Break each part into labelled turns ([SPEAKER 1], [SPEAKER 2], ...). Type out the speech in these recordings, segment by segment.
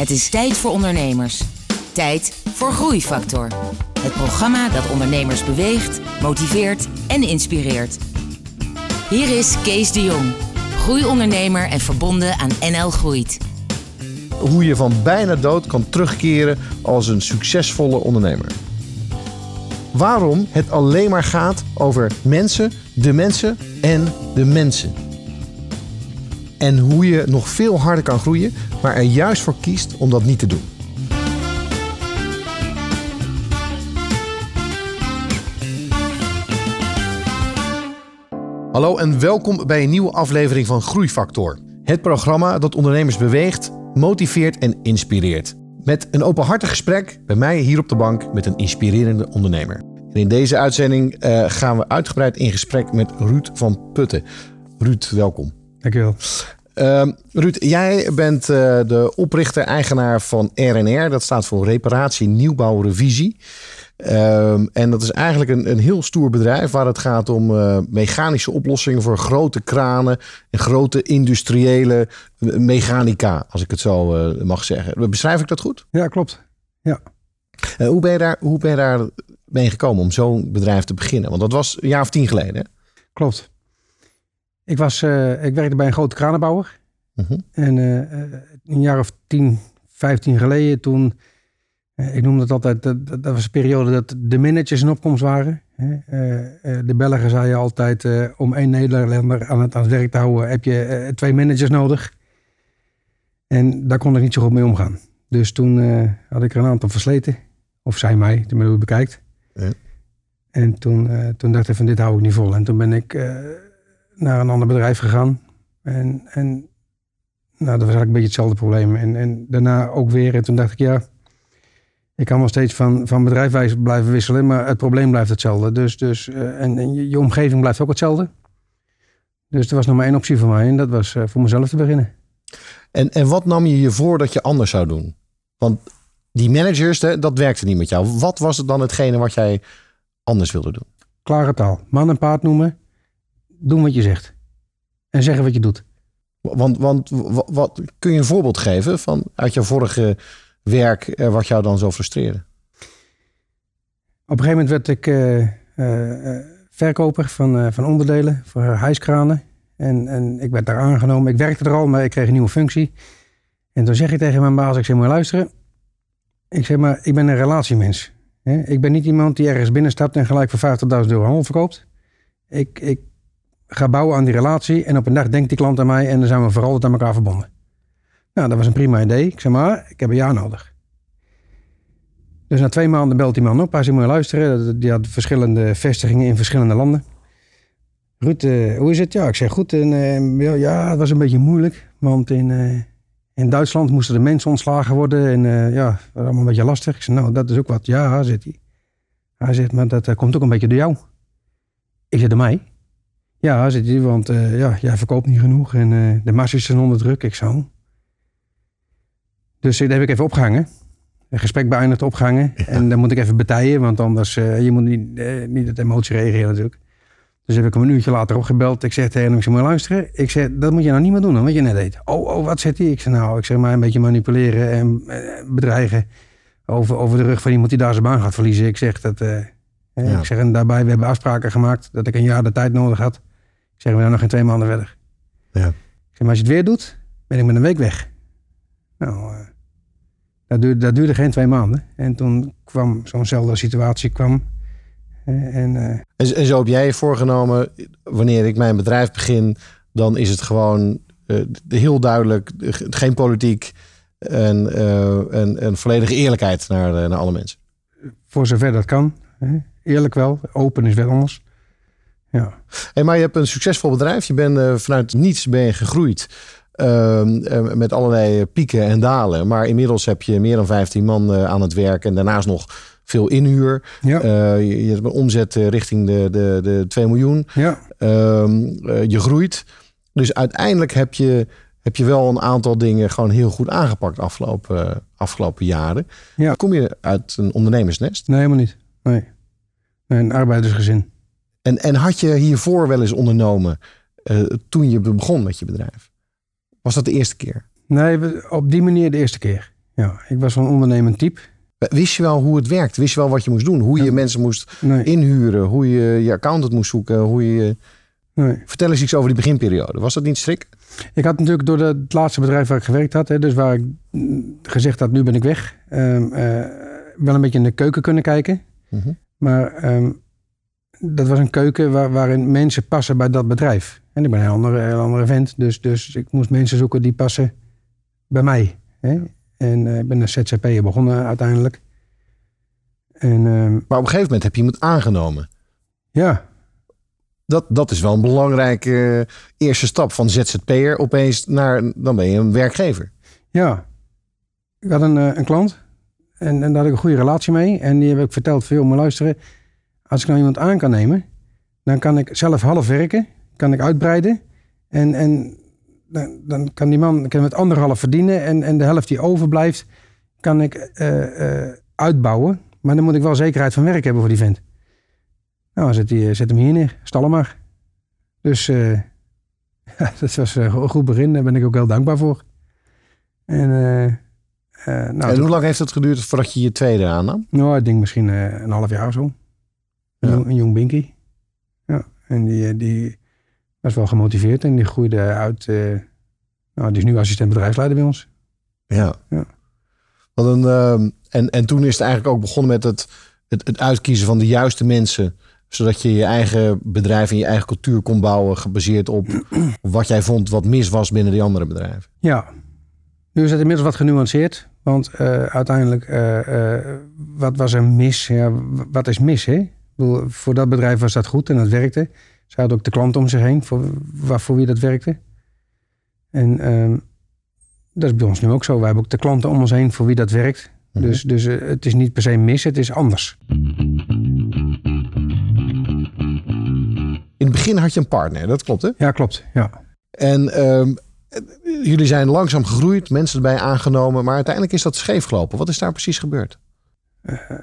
[SPEAKER 1] Het is tijd voor ondernemers. Tijd voor Groeifactor. Het programma dat ondernemers beweegt, motiveert en inspireert. Hier is Kees de Jong, groeiondernemer en verbonden aan NL Groeit.
[SPEAKER 2] Hoe je van bijna dood kan terugkeren als een succesvolle ondernemer. Waarom het alleen maar gaat over mensen, de mensen en de mensen. En hoe je nog veel harder kan groeien, maar er juist voor kiest om dat niet te doen. Hallo en welkom bij een nieuwe aflevering van Groeifactor. Het programma dat ondernemers beweegt, motiveert en inspireert. Met een openhartig gesprek bij mij hier op de bank met een inspirerende ondernemer. En in deze uitzending eh, gaan we uitgebreid in gesprek met Ruud van Putten. Ruud, welkom.
[SPEAKER 3] Dankjewel.
[SPEAKER 2] Uh, Ruud, jij bent uh, de oprichter-eigenaar van RNR. Dat staat voor Reparatie, Nieuwbouw, Revisie. Um, en dat is eigenlijk een, een heel stoer bedrijf waar het gaat om uh, mechanische oplossingen voor grote kranen en grote industriële mechanica, als ik het zo mag zeggen. Beschrijf ik dat goed?
[SPEAKER 3] Ja, klopt. Ja.
[SPEAKER 2] Hoe, ben je daar, hoe ben je daar mee gekomen om zo'n bedrijf te beginnen? Want dat was een jaar of tien geleden. Hè?
[SPEAKER 3] Klopt. Ik, was, ik werkte bij een grote kranenbouwer. Uh -huh. En een jaar of tien, vijftien geleden toen ik noem het altijd, dat, dat, was een periode dat de managers in opkomst waren. De Belgen zeiden altijd, om één Nederlander aan het, aan het werk te houden, heb je twee managers nodig. En daar kon ik niet zo goed mee omgaan. Dus toen had ik er een aantal versleten. Of zij mij, de hoe bekijkt. Ja. En toen, toen dacht ik van dit hou ik niet vol. En toen ben ik naar een ander bedrijf gegaan. En, en nou, dat was eigenlijk een beetje hetzelfde probleem. En, en daarna ook weer. En toen dacht ik, ja, ik kan wel steeds van, van bedrijf blijven wisselen, maar het probleem blijft hetzelfde. Dus, dus, uh, en, en je, je, omgeving blijft ook hetzelfde. Dus er was nog maar één optie voor mij en dat was uh, voor mezelf te beginnen.
[SPEAKER 2] En, en wat nam je je voor dat je anders zou doen? Want die managers, dat werkte niet met jou. Wat was het dan hetgene wat jij anders wilde doen?
[SPEAKER 3] Klare taal. Man en paard noemen. Doen wat je zegt. En zeggen wat je doet.
[SPEAKER 2] Want, want wat, kun je een voorbeeld geven van uit jouw vorige werk wat jou dan zo frustreerde?
[SPEAKER 3] Op een gegeven moment werd ik uh, uh, verkoper van, uh, van onderdelen voor hijskranen. En, en ik werd daar aangenomen. Ik werkte er al, maar ik kreeg een nieuwe functie. En toen zeg ik tegen mijn baas, ik zeg maar luisteren. Ik zeg maar, ik ben een relatiemens. Ik ben niet iemand die ergens binnenstapt en gelijk voor 50.000 euro handel verkoopt. Ik, ik ga bouwen aan die relatie en op een dag denkt die klant aan mij en dan zijn we voor altijd aan elkaar verbonden. Nou, dat was een prima idee. Ik zeg maar, ik heb een jaar nodig. Dus na twee maanden belt die man op. Hij zei, moet je luisteren. Die had verschillende vestigingen in verschillende landen. Ruud, uh, hoe is het? Ja, ik zeg goed. En, uh, ja, het was een beetje moeilijk. Want in, uh, in Duitsland moesten de mensen ontslagen worden. En ja, dat was allemaal een beetje lastig. Ik zeg, nou, dat is ook wat. Ja, zit hij. Hij zegt, maar dat komt ook een beetje door jou. Ik zeg, door mij? Ja, zit hij, want ja, jij verkoopt niet genoeg. En de massa's zijn onder druk. Ik zo. Dus dat heb ik even opgehangen. Een gesprek beëindigd, opgehangen. Ja. En dan moet ik even betijen, want anders, uh, je moet niet, uh, niet het emotie reageren natuurlijk. Dus heb ik hem een uurtje later opgebeld. Ik zeg tegen hem, ik zeg, maar luisteren. Ik zeg, dat moet je nou niet meer doen, dan wat je net deed. Oh, oh, wat zegt hij? Ik zeg, nou, ik zeg maar een beetje manipuleren en uh, bedreigen. Over, over de rug van iemand die daar zijn baan gaat verliezen. Ik zeg dat, ja. ik zeg, en daarbij, we hebben afspraken gemaakt dat ik een jaar de tijd nodig had. Ik zeg, we zijn nog geen twee maanden verder. Ja. Ik zeg, maar als je het weer doet, ben ik met een week weg. Nou, dat duurde, dat duurde geen twee maanden. En toen kwam zo'nzelfde situatie. Kwam,
[SPEAKER 2] en, uh... en, en, zo heb jij je voorgenomen, wanneer ik mijn bedrijf begin, dan is het gewoon heel duidelijk, geen politiek en, en, en volledige eerlijkheid naar, naar alle mensen.
[SPEAKER 3] Voor zover dat kan. Hè? Eerlijk wel, open is wel anders. Ja.
[SPEAKER 2] Hey, maar je hebt een succesvol bedrijf. Je bent vanuit niets ben je gegroeid. Uh, met allerlei pieken en dalen. Maar inmiddels heb je meer dan 15 man uh, aan het werk. En daarnaast nog veel inhuur. Ja. Je, je, hebt een omzet richting de, de, de 2 miljoen. Ja. je groeit. Dus uiteindelijk heb je, heb je wel een aantal dingen gewoon heel goed aangepakt afgelopen, afgelopen jaren. Ja. Kom je uit een ondernemersnest?
[SPEAKER 3] Nee, helemaal niet. Nee. nee een arbeidersgezin.
[SPEAKER 2] En, en had je hiervoor wel eens ondernomen toen je begon met je bedrijf? Was dat de eerste keer?
[SPEAKER 3] Nee, op die manier de eerste keer. Ja, ik was een ondernemend type.
[SPEAKER 2] Wist je wel hoe het werkt? Wist je wel wat je moest doen? Hoe je
[SPEAKER 3] Ja.
[SPEAKER 2] mensen moest
[SPEAKER 3] Nee,
[SPEAKER 2] inhuren? Hoe je je accountant moest zoeken? Hoe je...
[SPEAKER 3] nee.
[SPEAKER 2] Vertel eens iets over die beginperiode. Was dat niet strik?
[SPEAKER 3] Ik had natuurlijk door het laatste bedrijf waar ik gewerkt had, hè, dus waar ik mm, gezegd had, nu ben ik weg, ehm, eh, wel een beetje in de keuken kunnen kijken.
[SPEAKER 2] Mhm.
[SPEAKER 3] Maar ehm, dat was een keuken waar, waarin mensen passen bij dat bedrijf. En ik ben een heel andere, heel andere vent, dus, dus ik moest mensen zoeken die passen bij mij. Hè? En eh, ik ben een ZZP'er begonnen uiteindelijk. En ehm,
[SPEAKER 2] Maar op een gegeven moment heb je iemand aangenomen.
[SPEAKER 3] ja,
[SPEAKER 2] Dat, dat is wel een belangrijke eh, eerste stap van ZZP'er opeens naar... Dan ben je een werkgever.
[SPEAKER 3] Ja, ik had een, eh, een klant en, en daar had ik een goede relatie mee. En die heb ik verteld veel maar luisteren. Als ik nou iemand aan kan nemen, dan kan ik zelf half werken, kan ik uitbreiden. En, en dan, dan kan die man kan met anderhalf verdienen. En, en de helft die overblijft, kan ik eh, eh, uitbouwen. Maar dan moet ik wel zekerheid van werk hebben voor die vent. Nou, zet, die, zet hem hier neer, stal hem maar. Dus eh, ja, dat was eh, een goed begin. Daar ben ik ook heel dankbaar voor. En, eh, eh, nou,
[SPEAKER 2] en hoe lang heeft het geduurd voordat je je tweede aannam?
[SPEAKER 3] nou, ik denk misschien eh, een half jaar of zo. Een, jong, een jong binky. Ja, en die, eh, die was wel gemotiveerd en die groeide uit. eh, nou, die is nu assistent bedrijfsleider bij ons.
[SPEAKER 2] Ja.
[SPEAKER 3] Ja.
[SPEAKER 2] Wat een, ehm, en, en toen is het eigenlijk ook begonnen met het, het, het uitkiezen van de juiste mensen. Zodat je je eigen bedrijf en je eigen cultuur kon bouwen. Gebaseerd op wat jij vond wat mis was binnen die andere bedrijven.
[SPEAKER 3] Ja, nu is het inmiddels wat genuanceerd. Want eh, uiteindelijk, eh, eh, wat was er mis? Ja, wat is mis, hè? Bedoel, voor dat bedrijf was dat goed en dat werkte. Ze hadden ook de klant om zich heen voor, waar, voor wie dat werkte. En ehm, dat is bij ons nu ook zo. Wij hebben ook de klanten om ons heen voor wie dat werkt.
[SPEAKER 2] Mhm.
[SPEAKER 3] Dus, dus eh, het is niet per se mis, het is anders.
[SPEAKER 2] In het begin had je een partner, dat klopt hè?
[SPEAKER 3] Ja, klopt. Ja.
[SPEAKER 2] En ehm, jullie zijn langzaam gegroeid, mensen erbij aangenomen. Maar uiteindelijk is dat scheef gelopen. Wat is daar precies gebeurd?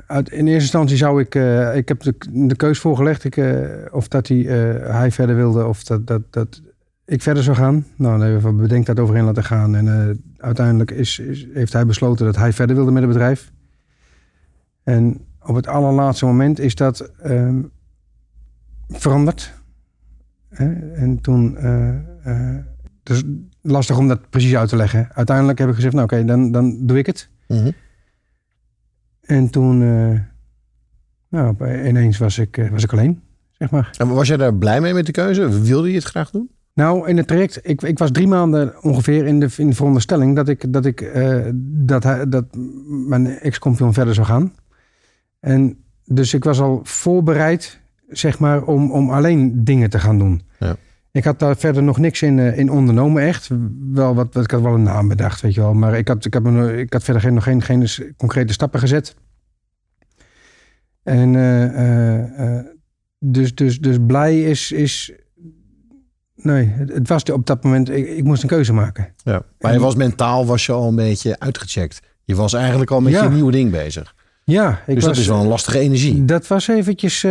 [SPEAKER 3] Uit, in eerste instantie zou ik, eh, ik heb de, de keus voorgelegd ik, eh, of dat hij, eh, hij verder wilde of dat, dat, dat ik verder zou gaan. Nou, dan hebben we dat overheen laten gaan. En eh, uiteindelijk is, heeft hij besloten dat hij verder wilde met het bedrijf. En op het allerlaatste moment is dat ehm, veranderd. Hè? En toen, eh, eh, dus lastig om dat precies uit te leggen. Uiteindelijk heb ik gezegd, nou oké, dan, dan doe ik het.
[SPEAKER 2] Mhm.
[SPEAKER 3] En toen, eh, nou, ineens was ik, eh, was ik alleen, zeg maar.
[SPEAKER 2] En was jij daar blij mee met de keuze? Wilde je het graag doen?
[SPEAKER 3] Nou, in het traject, ik, ik was drie maanden ongeveer in de, in de veronderstelling dat ik, dat, ik, eh, dat, hij, dat mijn ex-compagnon verder zou gaan. En dus ik was al voorbereid, zeg maar, om, om alleen dingen te gaan doen.
[SPEAKER 2] Ja.
[SPEAKER 3] Ik had daar verder nog niks in, eh, in ondernomen, echt. Wel wat, wat, ik had wel een naam bedacht, weet je wel. Maar ik had, ik had, me, ik had verder geen, nog geen, geen concrete stappen gezet. En eh, eh, dus, dus, dus blij is, is Nee, het, was op dat moment, ik, ik moest een keuze maken.
[SPEAKER 2] Ja. Maar je was mentaal was je al een beetje uitgecheckt. Je was eigenlijk al met
[SPEAKER 3] Ja.
[SPEAKER 2] je nieuwe ding bezig.
[SPEAKER 3] Ja, ik
[SPEAKER 2] dus
[SPEAKER 3] was,
[SPEAKER 2] dat is wel een lastige energie.
[SPEAKER 3] Dat was eventjes,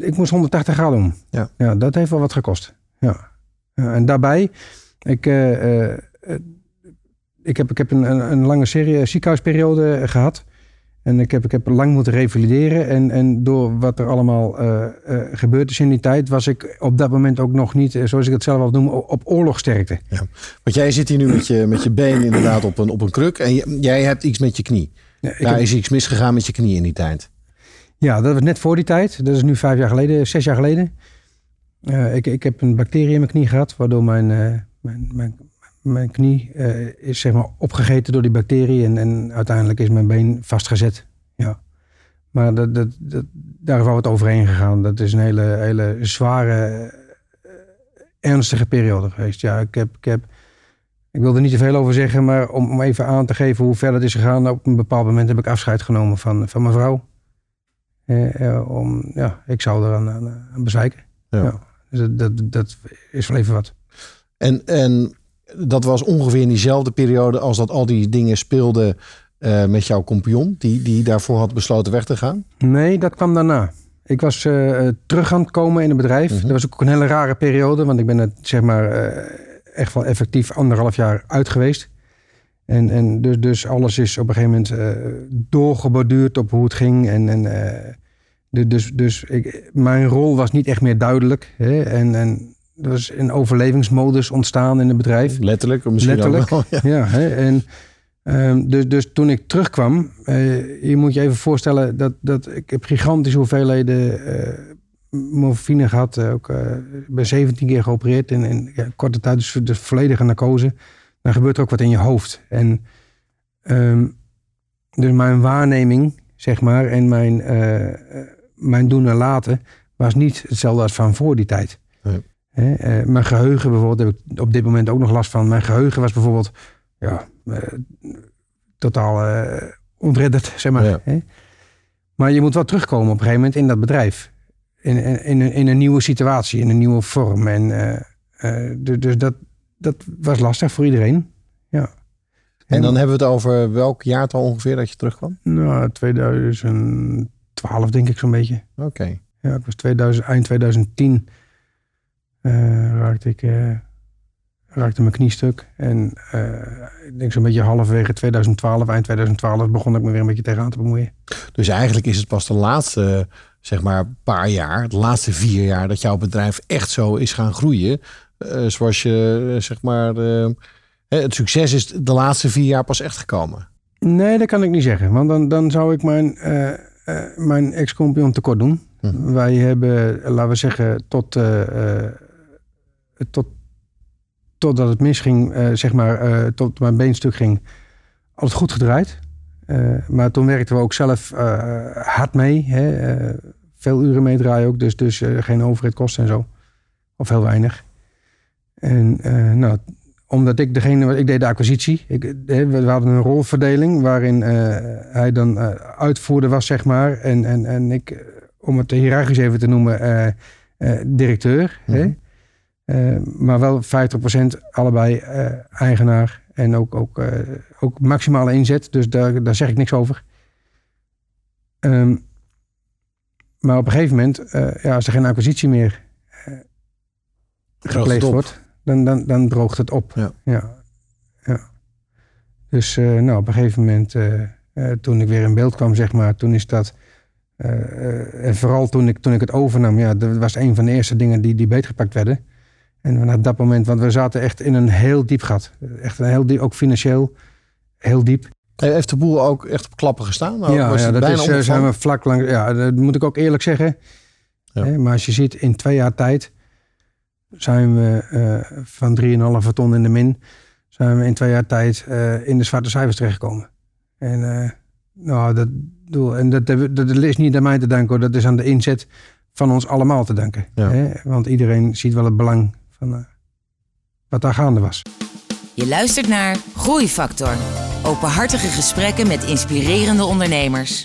[SPEAKER 3] ik moest 180 graden om.
[SPEAKER 2] Ja.
[SPEAKER 3] ja, dat heeft wel wat gekost. Ja. ja en daarbij, ik, eh, eh, eh, ik heb, ik heb een, een, een lange serie ziekenhuisperiode gehad. En ik heb, ik heb lang moeten revalideren. En, en door wat er allemaal eh, gebeurd is in die tijd, was ik op dat moment ook nog niet, zoals ik het zelf al noem, op oorlogsterkte.
[SPEAKER 2] Want jij zit hier nu met je, met je been inderdaad op een, op een kruk. En je- jij hebt iets met je knie.
[SPEAKER 3] Ja,
[SPEAKER 2] Daar
[SPEAKER 3] heb-
[SPEAKER 2] is iets misgegaan met je knie in die tijd.
[SPEAKER 3] Ja, dat was net voor die tijd. Dat is nu vijf jaar geleden, zes jaar geleden. Eh, ik, ik heb een bacterie in mijn knie gehad, waardoor mijn, eh, mijn, mijn, knie eh, is zeg maar opgegeten door die bacterie. En, en uiteindelijk is mijn been vastgezet. Ja. Maar dat, dat, dat, daar is wel wat overheen gegaan. Dat is een hele, hele zware, ernstige periode geweest. Ja, ik heb, ik heb ik wil er niet te veel over zeggen, maar om, om even aan te geven hoe ver dat is gegaan. Op een bepaald moment heb ik afscheid genomen van, van mijn vrouw. Om, ja, ik zou er aan, aan, aan bezwijken.
[SPEAKER 2] Ja.
[SPEAKER 3] Dus dat, dat, is wel even wat.
[SPEAKER 2] En, en dat was ongeveer in diezelfde periode als dat al die dingen speelden eh, met jouw compagnon. Die, die daarvoor had besloten weg te gaan.
[SPEAKER 3] Nee, dat kwam daarna. Ik was eh, terug aan het komen in het bedrijf.
[SPEAKER 2] Mhm.
[SPEAKER 3] Dat was ook een hele rare periode, want ik ben er zeg maar eh, echt wel effectief anderhalf jaar uit geweest. En, en dus, dus alles is op een gegeven moment doorgeborduurd op hoe het ging. En, en, dus dus ik, mijn rol was niet echt meer duidelijk. Hè? En, en er was een overlevingsmodus ontstaan in het bedrijf.
[SPEAKER 2] Letterlijk, misschien
[SPEAKER 3] Letterlijk,
[SPEAKER 2] ook
[SPEAKER 3] wel, ja. ja hè? En, um, dus, dus toen ik terugkwam, uh, je moet je even voorstellen dat, dat ik heb gigantische hoeveelheden morfine gehad. Ook, ik ben 17 keer geopereerd in, in ja, korte tijd, dus, dus volledige narcose dan gebeurt er ook wat in je hoofd. En um, dus mijn waarneming, zeg maar, en mijn, mijn doen en laten was niet hetzelfde als van voor die tijd. Nee. uh, mijn geheugen bijvoorbeeld, heb ik op dit moment ook nog last van. Mijn geheugen was bijvoorbeeld, ja, uh, totaal ontredderd, zeg maar. Ja. Maar je moet wel terugkomen op een gegeven moment in dat bedrijf. In, in, in, een, in een nieuwe situatie, in een nieuwe vorm. En dus dat, dat was lastig voor iedereen. Ja.
[SPEAKER 2] En, dan hebben we het over welk jaartal ongeveer dat je terugkwam?
[SPEAKER 3] Nou, 2012 denk ik zo'n beetje.
[SPEAKER 2] Oké.
[SPEAKER 3] Ja, het was 2000, eind 2010 uh, raakte ik uh, raakte mijn knie stuk. En uh, ik denk zo'n beetje halverwege 2012, eind 2012, begon ik me weer een beetje tegenaan te bemoeien.
[SPEAKER 2] Dus eigenlijk is het pas de laatste, zeg maar, paar jaar, de laatste vier jaar, dat jouw bedrijf echt zo is gaan groeien. Zoals je, zeg maar, het succes is de laatste vier jaar pas echt gekomen.
[SPEAKER 3] Nee, dat kan ik niet zeggen. Want dan, dan zou ik mijn, mijn ex-compagnon tekort doen. Hm. Wij hebben, laten we zeggen, tot, tot, totdat het misging, zeg maar, tot mijn beenstuk ging, altijd goed gedraaid. maar toen werkten we ook zelf hard mee. Hè? veel uren meedraaien ook, dus, dus geen overheidkosten en zo. Of heel weinig. En uh, nou, omdat ik degene, ik deed de acquisitie. Ik, eh, we hadden een rolverdeling waarin uh, hij dan uh, uitvoerder was, zeg maar. En, en, en ik, om het hiërarchisch even te noemen, directeur. Mm -hmm. hè? maar wel 50% allebei eigenaar. En ook, ook, ook maximale inzet. Dus daar, daar zeg ik niks over. Um, maar op een gegeven moment, ja, als er geen acquisitie meer gepleegd wordt dan, dan, dan droogt het op. Ja. ja. ja. Dus uh, nou, op een gegeven moment, uh, uh, toen ik weer in beeld kwam, zeg maar, toen is dat. en vooral toen ik, toen ik het overnam, ja, dat was een van de eerste dingen die, die beetgepakt werden. En vanaf dat moment, want we zaten echt in een heel diep gat. Echt een heel diep, ook financieel heel diep.
[SPEAKER 2] Heeft de boel ook echt op klappen gestaan?
[SPEAKER 3] Ja, was ja dat is, zijn we vlak langs. Ja, dat moet ik ook eerlijk zeggen. Ja. Maar als je ziet, in twee jaar tijd zijn we uh, van 3,5 ton in de min, zijn we in twee jaar tijd uh, in de zwarte cijfers terechtgekomen. En, uh, nou, dat, en dat, dat, is niet aan mij te danken, hoor. dat is aan de inzet van ons allemaal te danken. Ja. Hè? Want iedereen ziet wel het belang van wat daar gaande was.
[SPEAKER 1] Je luistert naar Groeifactor. Openhartige gesprekken met inspirerende ondernemers.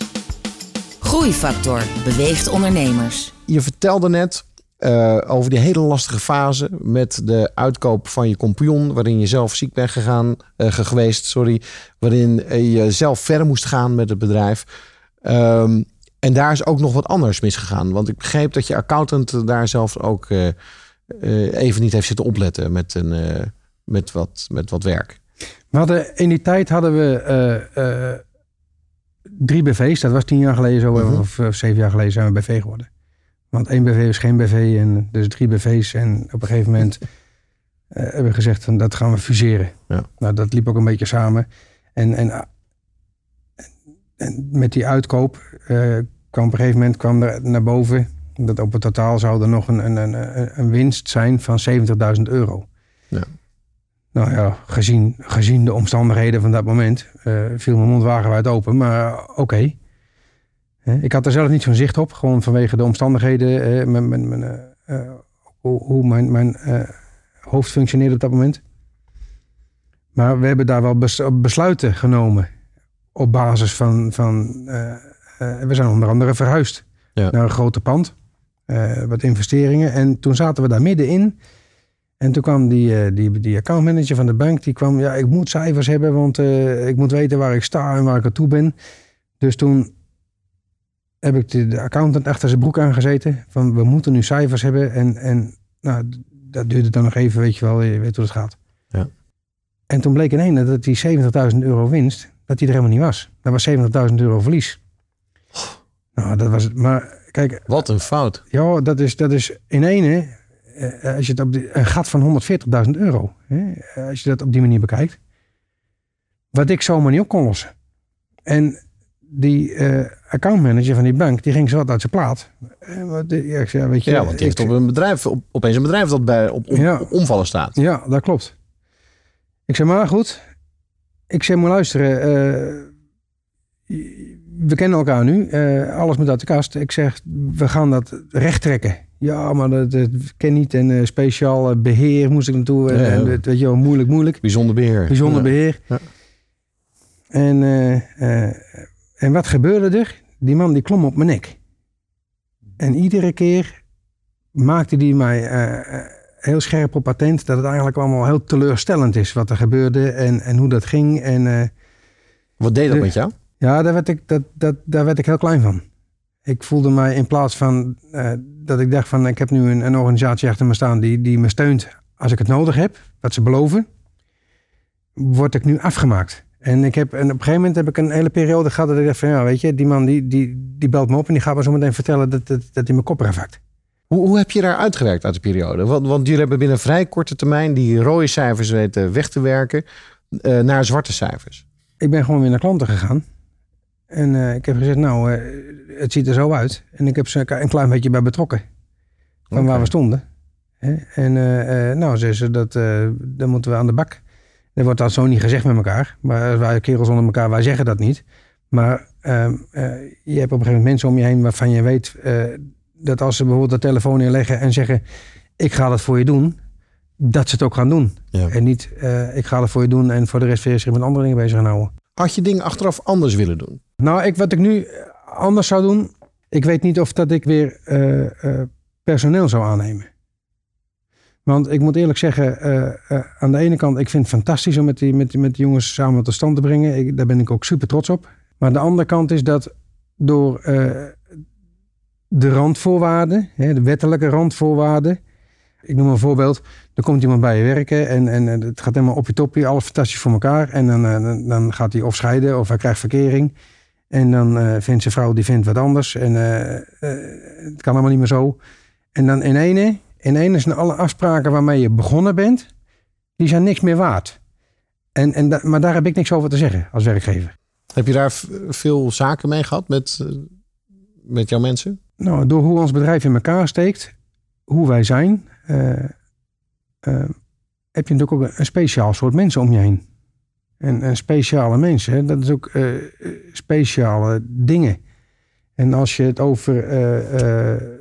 [SPEAKER 1] Groeifactor beweegt ondernemers.
[SPEAKER 2] Je vertelde net uh, over die hele lastige fase met de uitkoop van je compagnon, waarin je zelf ziek bent gegaan, uh, geweest, sorry, waarin je zelf verder moest gaan met het bedrijf. Um, en daar is ook nog wat anders misgegaan. Want ik begreep dat je accountant daar zelf ook uh, even niet heeft zitten opletten met, een, met, wat, met wat werk.
[SPEAKER 3] We hadden, in die tijd hadden we drie BV's. Dat was tien jaar geleden zo, mhm. -huh. of, of zeven jaar geleden zijn we BV geworden. Want één BV is geen BV en dus drie BV's. En op een gegeven moment uh, hebben we gezegd van dat gaan we fuseren. Ja. Nou, dat liep ook een beetje samen. En, en, en met die uitkoop uh, kwam op een gegeven moment kwam er naar boven dat op het totaal zou er nog een, een, een, een winst zijn van 70.000 euro. Ja. Nou ja, gezien, gezien de omstandigheden van dat moment uh, viel mijn mond wagenwijd open. Maar oké. Okay. Ik had er zelf niet zo'n zicht op, gewoon vanwege de omstandigheden, mijn, mijn, mijn, uh, hoe mijn, mijn uh, hoofd functioneerde op dat moment. Maar we hebben daar wel besluiten genomen op basis van, van we zijn onder andere verhuisd ja. naar een grote pand, wat investeringen. En toen zaten we daar middenin. En toen kwam die, die, die accountmanager van de bank, die kwam, ja, ik moet cijfers hebben, want ik moet weten waar ik sta en waar ik aan toe ben. Dus toen heb ik de, de, accountant achter zijn broek aangezeten. Van we moeten nu cijfers hebben. En, en nou, dat duurde dan nog even, weet je wel, je weet hoe het gaat. Ja. En toen bleek in één dat die 70.000 euro winst, dat die er helemaal niet was. Dat was 70.000 euro verlies. Nou, dat was het. Maar kijk,
[SPEAKER 2] Wat een fout.
[SPEAKER 3] ja, dat is, dat is in ene, eh, als je het op die, een gat van 140.000 euro, hè, als je dat op die manier bekijkt, wat ik zomaar niet op kon lossen. En die eh accountmanager van die bank, die ging zo wat uit zijn plaat. Ja, ik zei, weet je,
[SPEAKER 2] Ja, want die heeft op een bedrijf, op, opeens een bedrijf dat bij, op, op,
[SPEAKER 3] Ja.
[SPEAKER 2] op omvallen staat.
[SPEAKER 3] Ja, dat klopt. Ik zeg, maar goed. Ik zeg, maar luisteren. eh, we kennen elkaar nu. eh, alles moet uit de kast. Ik zeg, we gaan dat recht trekken. Ja, maar dat, dat ken niet. En eh, speciaal eh, beheer moest ik naartoe. En,
[SPEAKER 2] Ja, ja.
[SPEAKER 3] en dat, weet je wel, moeilijk, moeilijk.
[SPEAKER 2] Bijzonder beheer.
[SPEAKER 3] Bijzonder beheer.
[SPEAKER 2] Ja.
[SPEAKER 3] En, eh, eh, en wat gebeurde er? Die man die klom op mijn nek. En iedere keer maakte die mij eh, eh, heel scherp op patent dat het eigenlijk allemaal heel teleurstellend is wat er gebeurde en, en hoe dat ging. En eh,
[SPEAKER 2] Wat deed dat
[SPEAKER 3] De-
[SPEAKER 2] met jou?
[SPEAKER 3] ja, daar werd, ik, dat, dat, daar werd ik heel klein van. Ik voelde mij in plaats van dat ik dacht van ik heb nu een, een organisatie achter me staan die, die me steunt als ik het nodig heb, wat ze beloven, word ik nu afgemaakt. En, ik heb, en op een gegeven moment heb ik een hele periode gehad dat ik dacht van ja, weet je, die man die, die, die belt me op en die gaat me zo meteen vertellen dat, dat, dat hij mijn kop eraf hakt.
[SPEAKER 2] Hoe, hoe heb je daar uitgewerkt uit de periode? Want, want jullie hebben binnen vrij korte termijn die rode cijfers weten weg te werken eh, naar zwarte cijfers.
[SPEAKER 3] ik ben gewoon weer naar klanten gegaan. En eh, ik heb gezegd, nou, eh, het ziet er zo uit. En ik heb ze een klein beetje bij betrokken. Van waar we stonden. Hè? En nou, zei ze, dat, dan moeten we aan de bak. Er wordt dat zo niet gezegd met elkaar. Maar wij kerels onder elkaar, wij zeggen dat niet. Maar ehm, eh, je hebt op een gegeven moment mensen om je heen waarvan je weet... eh, dat als ze bijvoorbeeld de telefoon inleggen en zeggen... ik ga dat voor je doen, dat ze het ook gaan doen.
[SPEAKER 2] Ja.
[SPEAKER 3] En niet, eh, ik ga het voor je doen en voor de rest weer zich met andere dingen bezig gaan houden.
[SPEAKER 2] Had je dingen achteraf anders willen doen?
[SPEAKER 3] Nou, ik, wat ik nu anders zou doen, ik weet niet of dat ik weer personeel zou aannemen. Want ik moet eerlijk zeggen, eh, eh, aan de ene kant, ik vind het fantastisch om met die, met, met die jongens samen tot stand te brengen. Ik, daar ben ik ook super trots op. Maar aan de andere kant is dat door eh, de randvoorwaarden, hè, de wettelijke randvoorwaarden. Ik noem een voorbeeld. Er komt iemand bij je werken en, en het gaat helemaal op je topje, alles fantastisch voor elkaar. En dan, dan, gaat hij of scheiden of hij krijgt verkering. En dan vindt zijn vrouw die vindt wat anders. En het kan allemaal niet meer zo. En dan in ene, in ene zijn alle afspraken waarmee je begonnen bent, die zijn niks meer waard. En, en maar daar heb ik niks over te zeggen als werkgever.
[SPEAKER 2] Heb je daar veel zaken mee gehad met, eh, met jouw mensen?
[SPEAKER 3] Nou, door hoe ons bedrijf in elkaar steekt, hoe wij zijn, eh, eh, heb je natuurlijk ook een, een speciaal soort mensen om je heen. En, en speciale mensen, hè, dat is ook speciale dingen. En als je het over.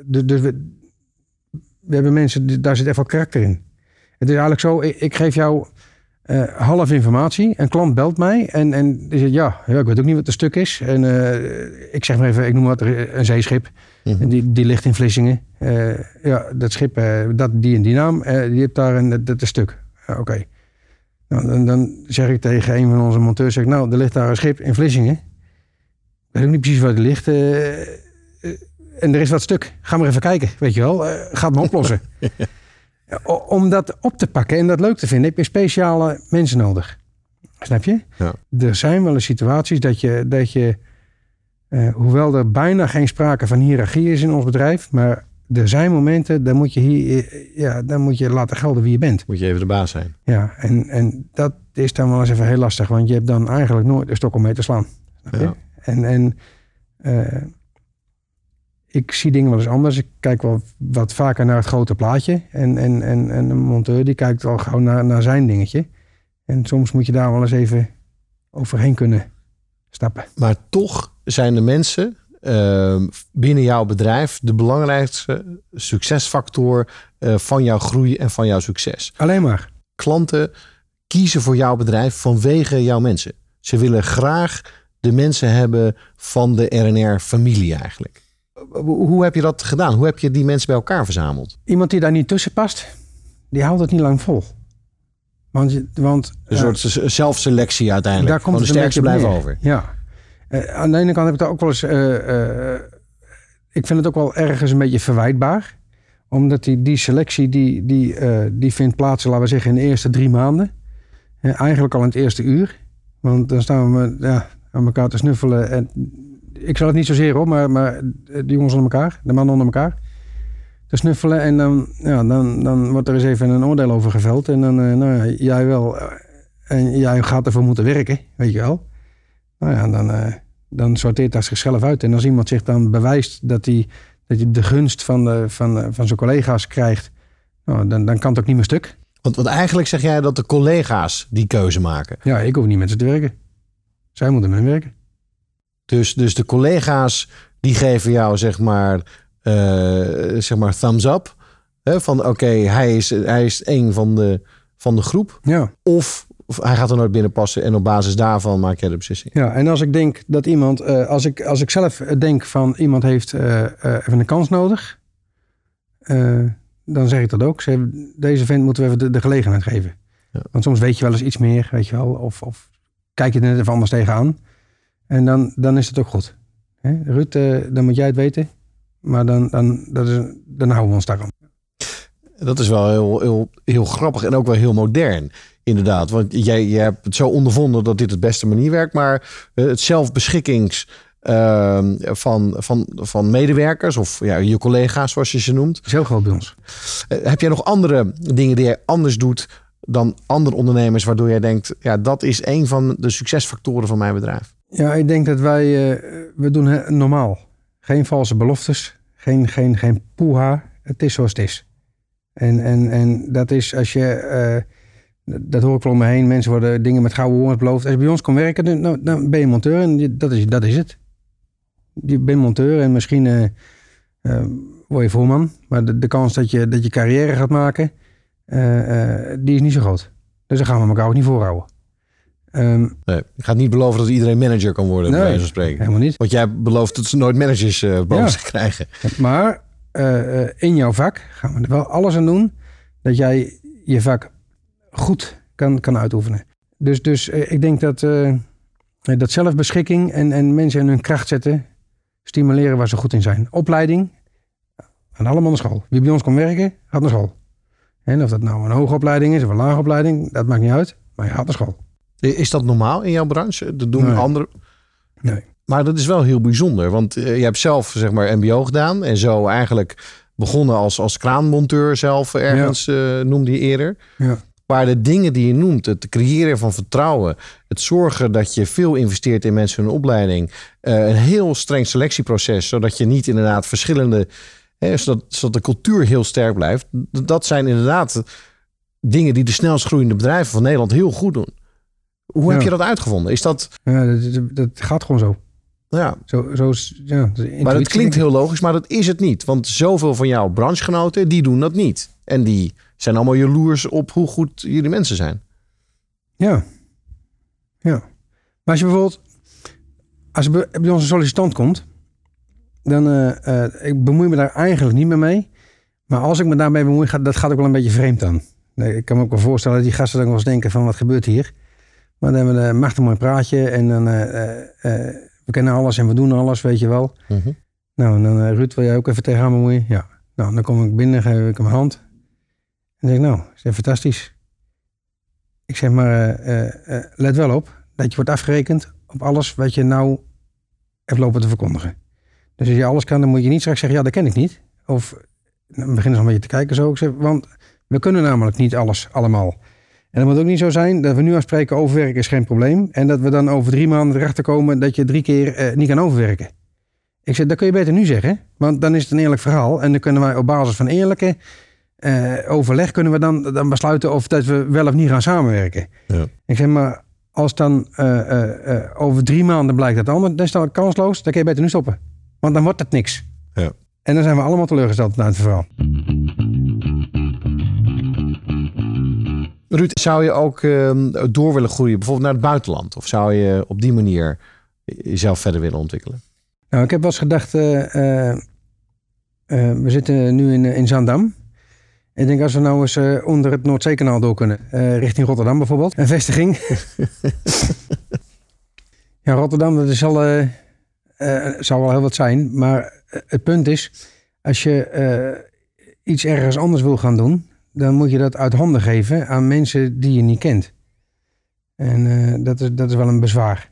[SPEAKER 3] de, de, we, hebben mensen, daar zit echt wel karakter in. Het is eigenlijk zo, ik, ik geef jou eh, half informatie. Een klant belt mij en, en die zegt ja, ja, ik weet ook niet wat het stuk is. En eh, ik zeg maar even, ik noem wat, een zeeschip.
[SPEAKER 2] Mhm.
[SPEAKER 3] Die, die ligt in Vlissingen. Eh, ja, dat schip, dat, die en die naam, die heeft daar een, dat, stuk. Oké. Nou, dan, dan zeg ik tegen een van onze monteurs, zeg nou, er ligt daar een schip in Vlissingen. Ik weet ook niet precies waar die ligt. En er is wat stuk. Ga maar even kijken, weet je wel. Eh, ga het maar oplossen. O- Om dat op te pakken en dat leuk te vinden, heb je speciale mensen nodig. Snap je?
[SPEAKER 2] Ja.
[SPEAKER 3] Er zijn wel eens situaties dat je, dat je eh, hoewel er bijna geen sprake van hiërarchie is in ons bedrijf, maar er zijn momenten, dan moet je, hier, eh, ja, dan moet je laten gelden wie je bent.
[SPEAKER 2] Moet je even de baas zijn.
[SPEAKER 3] Ja, en, en dat is dan wel eens even heel lastig, want je hebt dan eigenlijk nooit een stok om mee te slaan.
[SPEAKER 2] Ja.
[SPEAKER 3] En, en ik zie dingen wel eens anders. Ik kijk wel wat vaker naar het grote plaatje. En, en, en, en een monteur die kijkt al gauw naar, naar zijn dingetje. En soms moet je daar wel eens even overheen kunnen stappen.
[SPEAKER 2] Maar toch zijn de mensen eh, binnen jouw bedrijf de belangrijkste succesfactor eh, van jouw groei en van jouw succes.
[SPEAKER 3] Alleen maar.
[SPEAKER 2] Klanten kiezen voor jouw bedrijf vanwege jouw mensen. Ze willen graag de mensen hebben van de RNR-familie eigenlijk. Hoe heb je dat gedaan? Hoe heb je die mensen bij elkaar verzameld?
[SPEAKER 3] Iemand die daar niet tussen past, die houdt het niet lang vol. Want, want
[SPEAKER 2] Een
[SPEAKER 3] eh,
[SPEAKER 2] soort zelfselectie uiteindelijk.
[SPEAKER 3] Daar komt
[SPEAKER 2] Van de sterkste blijven over.
[SPEAKER 3] Ja. Eh, aan de ene kant heb ik daar ook wel eens... eh, ik vind het ook wel ergens een beetje verwijtbaar. Omdat die, die selectie, die, die, die vindt plaats, laten we zeggen, in de eerste drie maanden. eigenlijk al in het eerste uur. Want dan staan we ja, aan elkaar te snuffelen. En ik zal het niet zozeer op, maar, maar de jongens onder elkaar, de mannen onder elkaar. Te snuffelen en dan, ja, dan, dan wordt er eens even een oordeel over geveld. En dan, uh, nou ja, jij wel. En jij gaat ervoor moeten werken, weet je wel. Nou ja, dan, dan sorteert dat zichzelf uit. En als iemand zich dan bewijst dat hij, dat hij de gunst van, de, van, van zijn collega's krijgt, nou, dan, dan kan het ook niet meer stuk.
[SPEAKER 2] Want, want eigenlijk zeg jij dat de collega's die keuze maken.
[SPEAKER 3] Ja, ik hoef niet met ze te werken. Zij moeten met me werken.
[SPEAKER 2] Dus, dus de collega's die geven jou zeg maar, uh, zeg maar thumbs up. Hè, van oké, hij, is, hij is een van de, van de groep.
[SPEAKER 3] Ja.
[SPEAKER 2] Of, of hij gaat er nooit binnen passen en op basis daarvan maak jij de beslissing.
[SPEAKER 3] Ja, en als ik denk dat iemand, uh, als, ik, als ik zelf denk van iemand heeft uh, even een kans nodig dan zeg ik dat ook. Deze vent moeten we even de, de gelegenheid geven. Ja. Want soms weet je wel eens iets meer, weet je wel. Of, of kijk je er net even anders tegenaan. En dan, dan is het ook goed. Hè? Ruud, dan moet jij het weten. Maar dan, dan, dat is, dan houden we ons daarom.
[SPEAKER 2] Dat is wel heel, heel, heel grappig en ook wel heel modern. Inderdaad, want jij, jij hebt het zo ondervonden dat dit het beste manier werkt. Maar het zelfbeschikkings uh, van, van, van medewerkers of ja, je collega's, zoals je ze noemt.
[SPEAKER 3] Heel groot bij ons.
[SPEAKER 2] Uh, heb jij nog andere dingen die jij anders doet dan andere ondernemers, waardoor jij denkt, ja, dat is een van de succesfactoren van mijn bedrijf?
[SPEAKER 3] Ja, ik denk dat wij, uh, we doen normaal. Geen valse beloftes, geen, geen, geen poeha. Het is zoals het is. En, en, en dat is als je, uh, dat hoor ik wel om me heen, mensen worden dingen met gouden woorden beloofd. Als je bij ons komt werken, dan, nou, ben je monteur en dat is, dat is het je bent monteur en misschien uh, word je voorman. Maar de, kans dat je, dat je carrière gaat maken, die is niet zo groot. Dus daar gaan we elkaar ook niet voorhouden.
[SPEAKER 2] Um, nee, ik ga niet beloven dat iedereen manager kan worden, nee, bij wijze van spreken.
[SPEAKER 3] helemaal niet.
[SPEAKER 2] Want jij belooft dat ze nooit managers boven ja. zich krijgen.
[SPEAKER 3] Maar in jouw vak gaan we er wel alles aan doen dat jij je vak goed kan, kan uitoefenen. Dus, dus ik denk dat, dat zelfbeschikking en, en mensen in hun kracht zetten, stimuleren waar ze goed in zijn. Opleiding, gaan allemaal naar school. Wie bij ons komt werken, gaat naar school. En of dat nou een hoge opleiding is of een lage opleiding, dat maakt niet uit. Maar je gaat naar school.
[SPEAKER 2] Is dat normaal in jouw branche? Dat doen
[SPEAKER 3] nee.
[SPEAKER 2] anderen.
[SPEAKER 3] Nee.
[SPEAKER 2] Maar dat is wel heel bijzonder. Want je hebt zelf zeg maar MBO gedaan. En zo eigenlijk begonnen als, als kraanmonteur zelf ergens, ja. uh, noemde je eerder.
[SPEAKER 3] Ja.
[SPEAKER 2] Maar de dingen die je noemt, het creëren van vertrouwen, het zorgen dat je veel investeert in mensen hun opleiding, uh, een heel streng selectieproces, zodat je niet inderdaad verschillende, hè, zodat, zodat de cultuur heel sterk blijft. Dat zijn inderdaad dingen die de snelst groeiende bedrijven van Nederland heel goed doen. Hoe ja. heb je dat uitgevonden? Is dat...
[SPEAKER 3] Ja, dat, dat gaat gewoon zo.
[SPEAKER 2] Ja.
[SPEAKER 3] Zo, zo, ja
[SPEAKER 2] maar dat klinkt heel logisch, maar dat is het niet. Want zoveel van jouw branchegenoten, die doen dat niet. En die zijn allemaal jaloers op hoe goed jullie mensen zijn.
[SPEAKER 3] Ja. Ja. Maar als je bijvoorbeeld, als er bij ons een sollicitant komt, dan uh, uh, ik bemoei me daar eigenlijk niet meer mee. Maar als ik me daarmee bemoei, gaat, dat gaat ook wel een beetje vreemd aan. Ik kan me ook wel voorstellen dat die gasten dan wel eens denken van wat gebeurt hier. Maar dan hebben we een machtig mooi praatje en dan uh, we kennen alles en we doen alles, weet je wel.
[SPEAKER 2] Mm -hmm.
[SPEAKER 3] Nou, en dan Ruud, wil jij ook even tegen haar bemoeien? Ja. Nou, dan kom ik binnen, geef ik hem een hand. En zeg ik, nou, dat is fantastisch. Ik zeg maar, let wel op dat je wordt afgerekend op alles wat je nou hebt lopen te verkondigen. Dus als je alles kan, dan moet je niet straks zeggen, ja, dat ken ik niet. Of dan beginnen ze een beetje te kijken zo. Ik zeg, want we kunnen namelijk niet alles allemaal. En het moet ook niet zo zijn dat we nu afspreken overwerken is geen probleem. En dat we dan over drie maanden erachter komen dat je drie keer uh, niet kan overwerken. Ik zeg, dat kun je beter nu zeggen. Want dan is het een eerlijk verhaal. En dan kunnen wij op basis van eerlijke uh, overleg kunnen we dan, dan besluiten of dat we wel of niet gaan samenwerken.
[SPEAKER 2] Ja.
[SPEAKER 3] Ik zeg maar, als dan uh, over drie maanden blijkt dat anders, dan is dat kansloos. Dan kun je beter nu stoppen. Want dan wordt het niks.
[SPEAKER 2] Ja.
[SPEAKER 3] En dan zijn we allemaal teleurgesteld naar het verhaal.
[SPEAKER 2] Ruud, zou je ook uh, door willen groeien, bijvoorbeeld naar het buitenland? Of zou je op die manier jezelf verder willen ontwikkelen?
[SPEAKER 3] Nou, ik heb wel eens gedacht, uh, uh, we zitten nu in, in Zandam. Ik denk als we nou eens uh, onder het Noordzeekanaal door kunnen, richting Rotterdam bijvoorbeeld, een vestiging. ja, Rotterdam, dat is al, zal wel heel wat zijn. Maar het punt is, als je iets ergens anders wil gaan doen, dan moet je dat uit handen geven aan mensen die je niet kent. En eh, dat, is, dat is wel een bezwaar.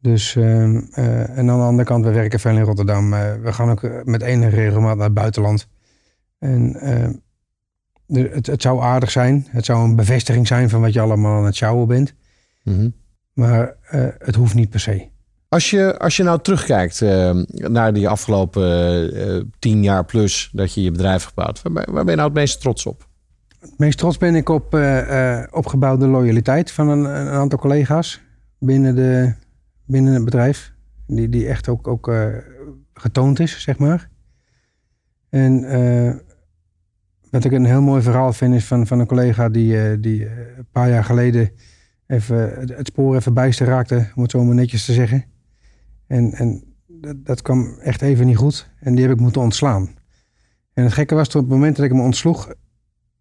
[SPEAKER 3] Dus, ehm, eh, en aan de andere kant, we werken veel in Rotterdam. Eh, we gaan ook met enige regelmaat naar het buitenland. En ehm, het, het zou aardig zijn. Het zou een bevestiging zijn van wat je allemaal aan het sjouwen bent.
[SPEAKER 2] Mhm.
[SPEAKER 3] Maar het hoeft niet per se.
[SPEAKER 2] Als je, als je nou terugkijkt uh, naar die afgelopen uh, tien jaar plus dat je je bedrijf gebouwd, waar, waar ben je nou het meest trots op?
[SPEAKER 3] Het meest trots ben ik op uh, opgebouwde loyaliteit van een, een, aantal collega's binnen, de, binnen het bedrijf. Die, die echt ook, ook getoond is, zeg maar. En wat ik een heel mooi verhaal vind is van, van een collega die, die een paar jaar geleden even het spoor even bijster raakte, om het zo maar netjes te zeggen. En, en dat, dat kwam echt even niet goed. En die heb ik moeten ontslaan. En het gekke was, op het moment dat ik me ontsloeg,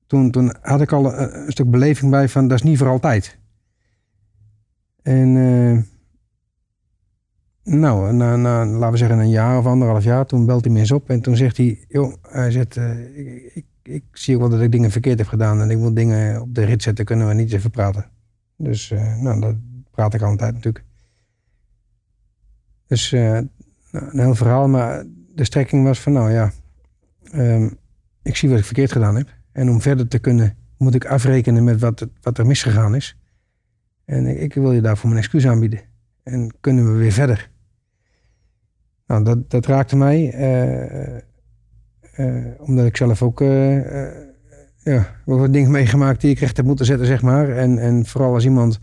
[SPEAKER 3] toen, toen had ik al een, stuk beleving bij van dat is niet voor altijd. En uh, nou, na, na, laten we zeggen een jaar of anderhalf jaar, toen belt hij me eens op en toen zegt hij, joh, hij zegt, uh, ik, ik, ik, zie ook wel dat ik dingen verkeerd heb gedaan en ik wil dingen op de rit zetten, kunnen we niet even praten. Dus uh, nou, dat praat ik altijd natuurlijk. Dus uh, een heel verhaal, maar de strekking was van, nou ja, um, ik zie wat ik verkeerd gedaan heb. En om verder te kunnen, moet ik afrekenen met wat, wat er misgegaan is. En ik, wil je daarvoor mijn excuus aanbieden. En kunnen we weer verder. Nou, dat, dat raakte mij. Uh, uh, omdat ik zelf ook ja, wat dingen meegemaakt die ik recht heb moeten zetten, zeg maar. En, en vooral als iemand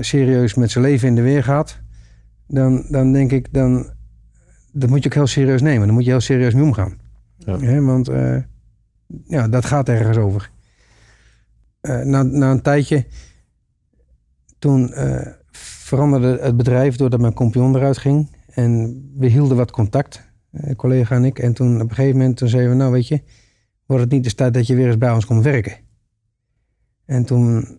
[SPEAKER 3] serieus met zijn leven in de weer gaat dan, dan denk ik, dan, dat moet je ook heel serieus nemen. Dan moet je heel serieus mee omgaan. Ja. want uh, ja, dat gaat ergens over. Uh, na, na een tijdje, toen uh, veranderde het bedrijf doordat mijn compagnon eruit ging. En we hielden wat contact, collega en ik. En toen op een gegeven moment toen zeiden we, nou weet je, wordt het niet de tijd dat je weer eens bij ons komt werken? En toen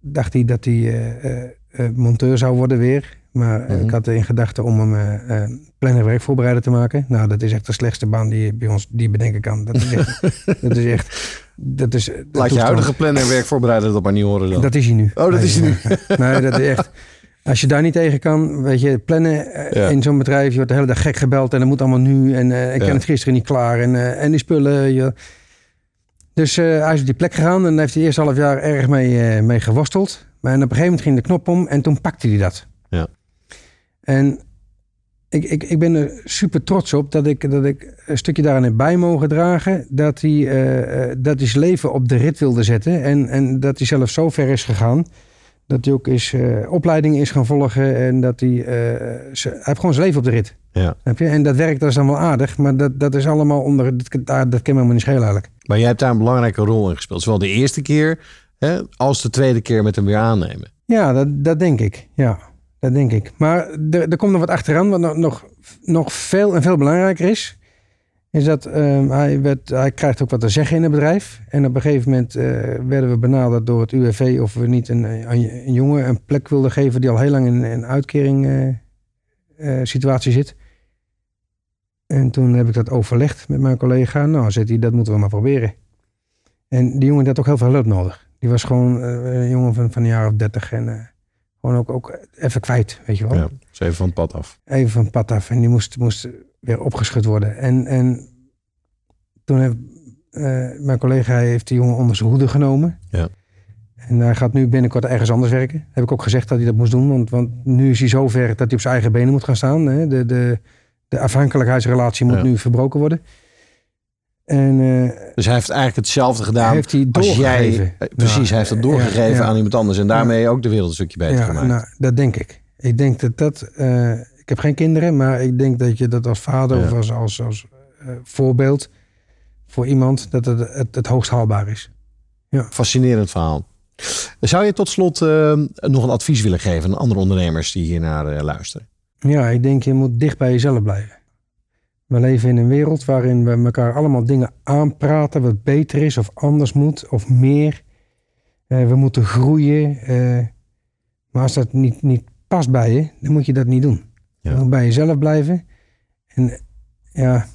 [SPEAKER 3] dacht hij dat hij monteur zou worden weer. Maar eh, ik mhm. had in gedachten om hem uh, planner werkvoorbereider te maken. Nou, dat is echt de slechtste baan die je bij ons die bedenken kan. Dat is echt. dat is echt dat is,
[SPEAKER 2] Laat je huidige planner werkvoorbereider dat maar niet horen dan.
[SPEAKER 3] Dat is hij nu.
[SPEAKER 2] Oh, dat is hij nu.
[SPEAKER 3] nee, dat is echt. Als je daar niet tegen kan, weet je, plannen in zo'n bedrijf, je wordt de hele dag gek gebeld en dat moet allemaal nu. En uh, ik ken het gisteren niet klaar. En, en die spullen. Je... Dus hij is op die plek gegaan en heeft hij eerst half jaar erg mee, mee geworsteld. Maar op een gegeven moment ging de knop om en toen pakte hij dat.
[SPEAKER 2] Ja.
[SPEAKER 3] En ik, ik, ik ben er super trots op dat ik, dat ik een stukje daarin heb bij mogen dragen. Dat hij, uh, dat hij zijn leven op de rit wilde zetten. En, en dat hij zelf zo ver is gegaan. Dat hij ook is, uh, opleidingen is gaan volgen. En dat hij, uh, hij heeft gewoon zijn leven op de rit.
[SPEAKER 2] Ja.
[SPEAKER 3] Heb je? En dat werkt, dat is allemaal aardig. Maar dat, dat is allemaal onder, dat, dat, dat kan me helemaal niet schelen eigenlijk.
[SPEAKER 2] Maar jij hebt daar een belangrijke rol in gespeeld. Zowel de eerste keer hè, als de tweede keer met hem weer aannemen.
[SPEAKER 3] Ja, dat, dat denk ik. Ja. Dat denk ik. Maar er, er komt nog wat achteraan, wat nog, nog, veel en veel belangrijker is. Is dat uh, hij, werd, hij krijgt ook wat te zeggen in het bedrijf. En op een gegeven moment uh, werden we benaderd door het UWV of we niet een, een, jongen een plek wilden geven die al heel lang in een uitkering uh, situatie zit. En toen heb ik dat overlegd met mijn collega. Nou, hij, dat moeten we maar proberen. En die jongen had ook heel veel hulp nodig. Die was gewoon een jongen van, van een jaar of dertig. En gewoon ook, ook even kwijt, weet je wel. Ja,
[SPEAKER 2] dus even van het pad af.
[SPEAKER 3] Even van het pad af. En die moest, moest weer opgeschud worden. En, en toen heeft uh, mijn collega heeft die jongen onder zijn hoede genomen.
[SPEAKER 2] Ja.
[SPEAKER 3] En hij gaat nu binnenkort ergens anders werken. Heb ik ook gezegd dat hij dat moest doen. Want, want nu is hij zo ver dat hij op zijn eigen benen moet gaan staan. Hè. De, de, de afhankelijkheidsrelatie moet nu verbroken worden. En, uh,
[SPEAKER 2] dus hij heeft eigenlijk hetzelfde gedaan
[SPEAKER 3] heeft hij als jij.
[SPEAKER 2] Eh, precies, hij heeft het doorgegeven aan iemand anders en daarmee ook de wereld een stukje beter gemaakt.
[SPEAKER 3] Nou, dat denk ik. Ik denk dat dat. Uh, ik heb geen kinderen, maar ik denk dat je dat als vader of als, als, als voorbeeld voor iemand dat het het, het hoogst haalbaar is.
[SPEAKER 2] Ja. Fascinerend verhaal. Zou je tot slot nog een advies willen geven aan andere ondernemers die hier naar luisteren?
[SPEAKER 3] Ja, ik denk je moet dicht bij jezelf blijven. We leven in een wereld waarin we elkaar allemaal dingen aanpraten wat beter is of anders moet of meer. Uh, we moeten groeien. Uh, maar als dat niet, niet past bij je, dan moet je dat niet doen. Ja. Je moet bij jezelf blijven. En ja,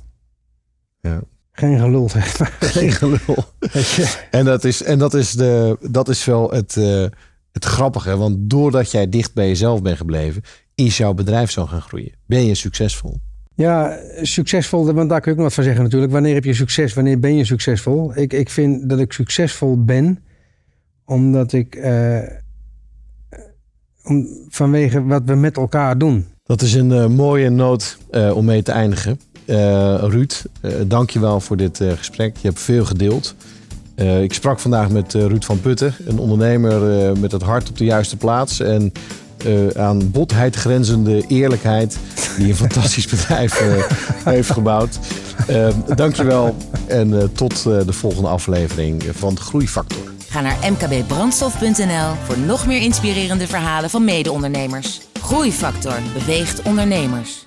[SPEAKER 2] ja.
[SPEAKER 3] geen gelul zeg
[SPEAKER 2] Geen gelul. en dat is, en dat is, de, dat is wel het, uh, het grappige, want doordat jij dicht bij jezelf bent gebleven, is jouw bedrijf zo gaan groeien. Ben je succesvol?
[SPEAKER 3] Ja, succesvol, want daar kun je ook nog wat van zeggen natuurlijk. Wanneer heb je succes? Wanneer ben je succesvol? Ik, ik vind dat ik succesvol ben omdat ik uh, om, vanwege wat we met elkaar doen.
[SPEAKER 2] Dat is een uh, mooie noot om mee te eindigen. Ruud, dank je wel voor dit gesprek. Je hebt veel gedeeld. ik sprak vandaag met Ruud van Putten, een ondernemer met het hart op de juiste plaats. En aan botheid grenzende eerlijkheid, die een fantastisch bedrijf heeft gebouwd. Dank je wel en tot de volgende aflevering van Groeifactor.
[SPEAKER 1] Ga naar mkbbrandstof.nl voor nog meer inspirerende verhalen van mede-ondernemers. Groeifactor beweegt ondernemers.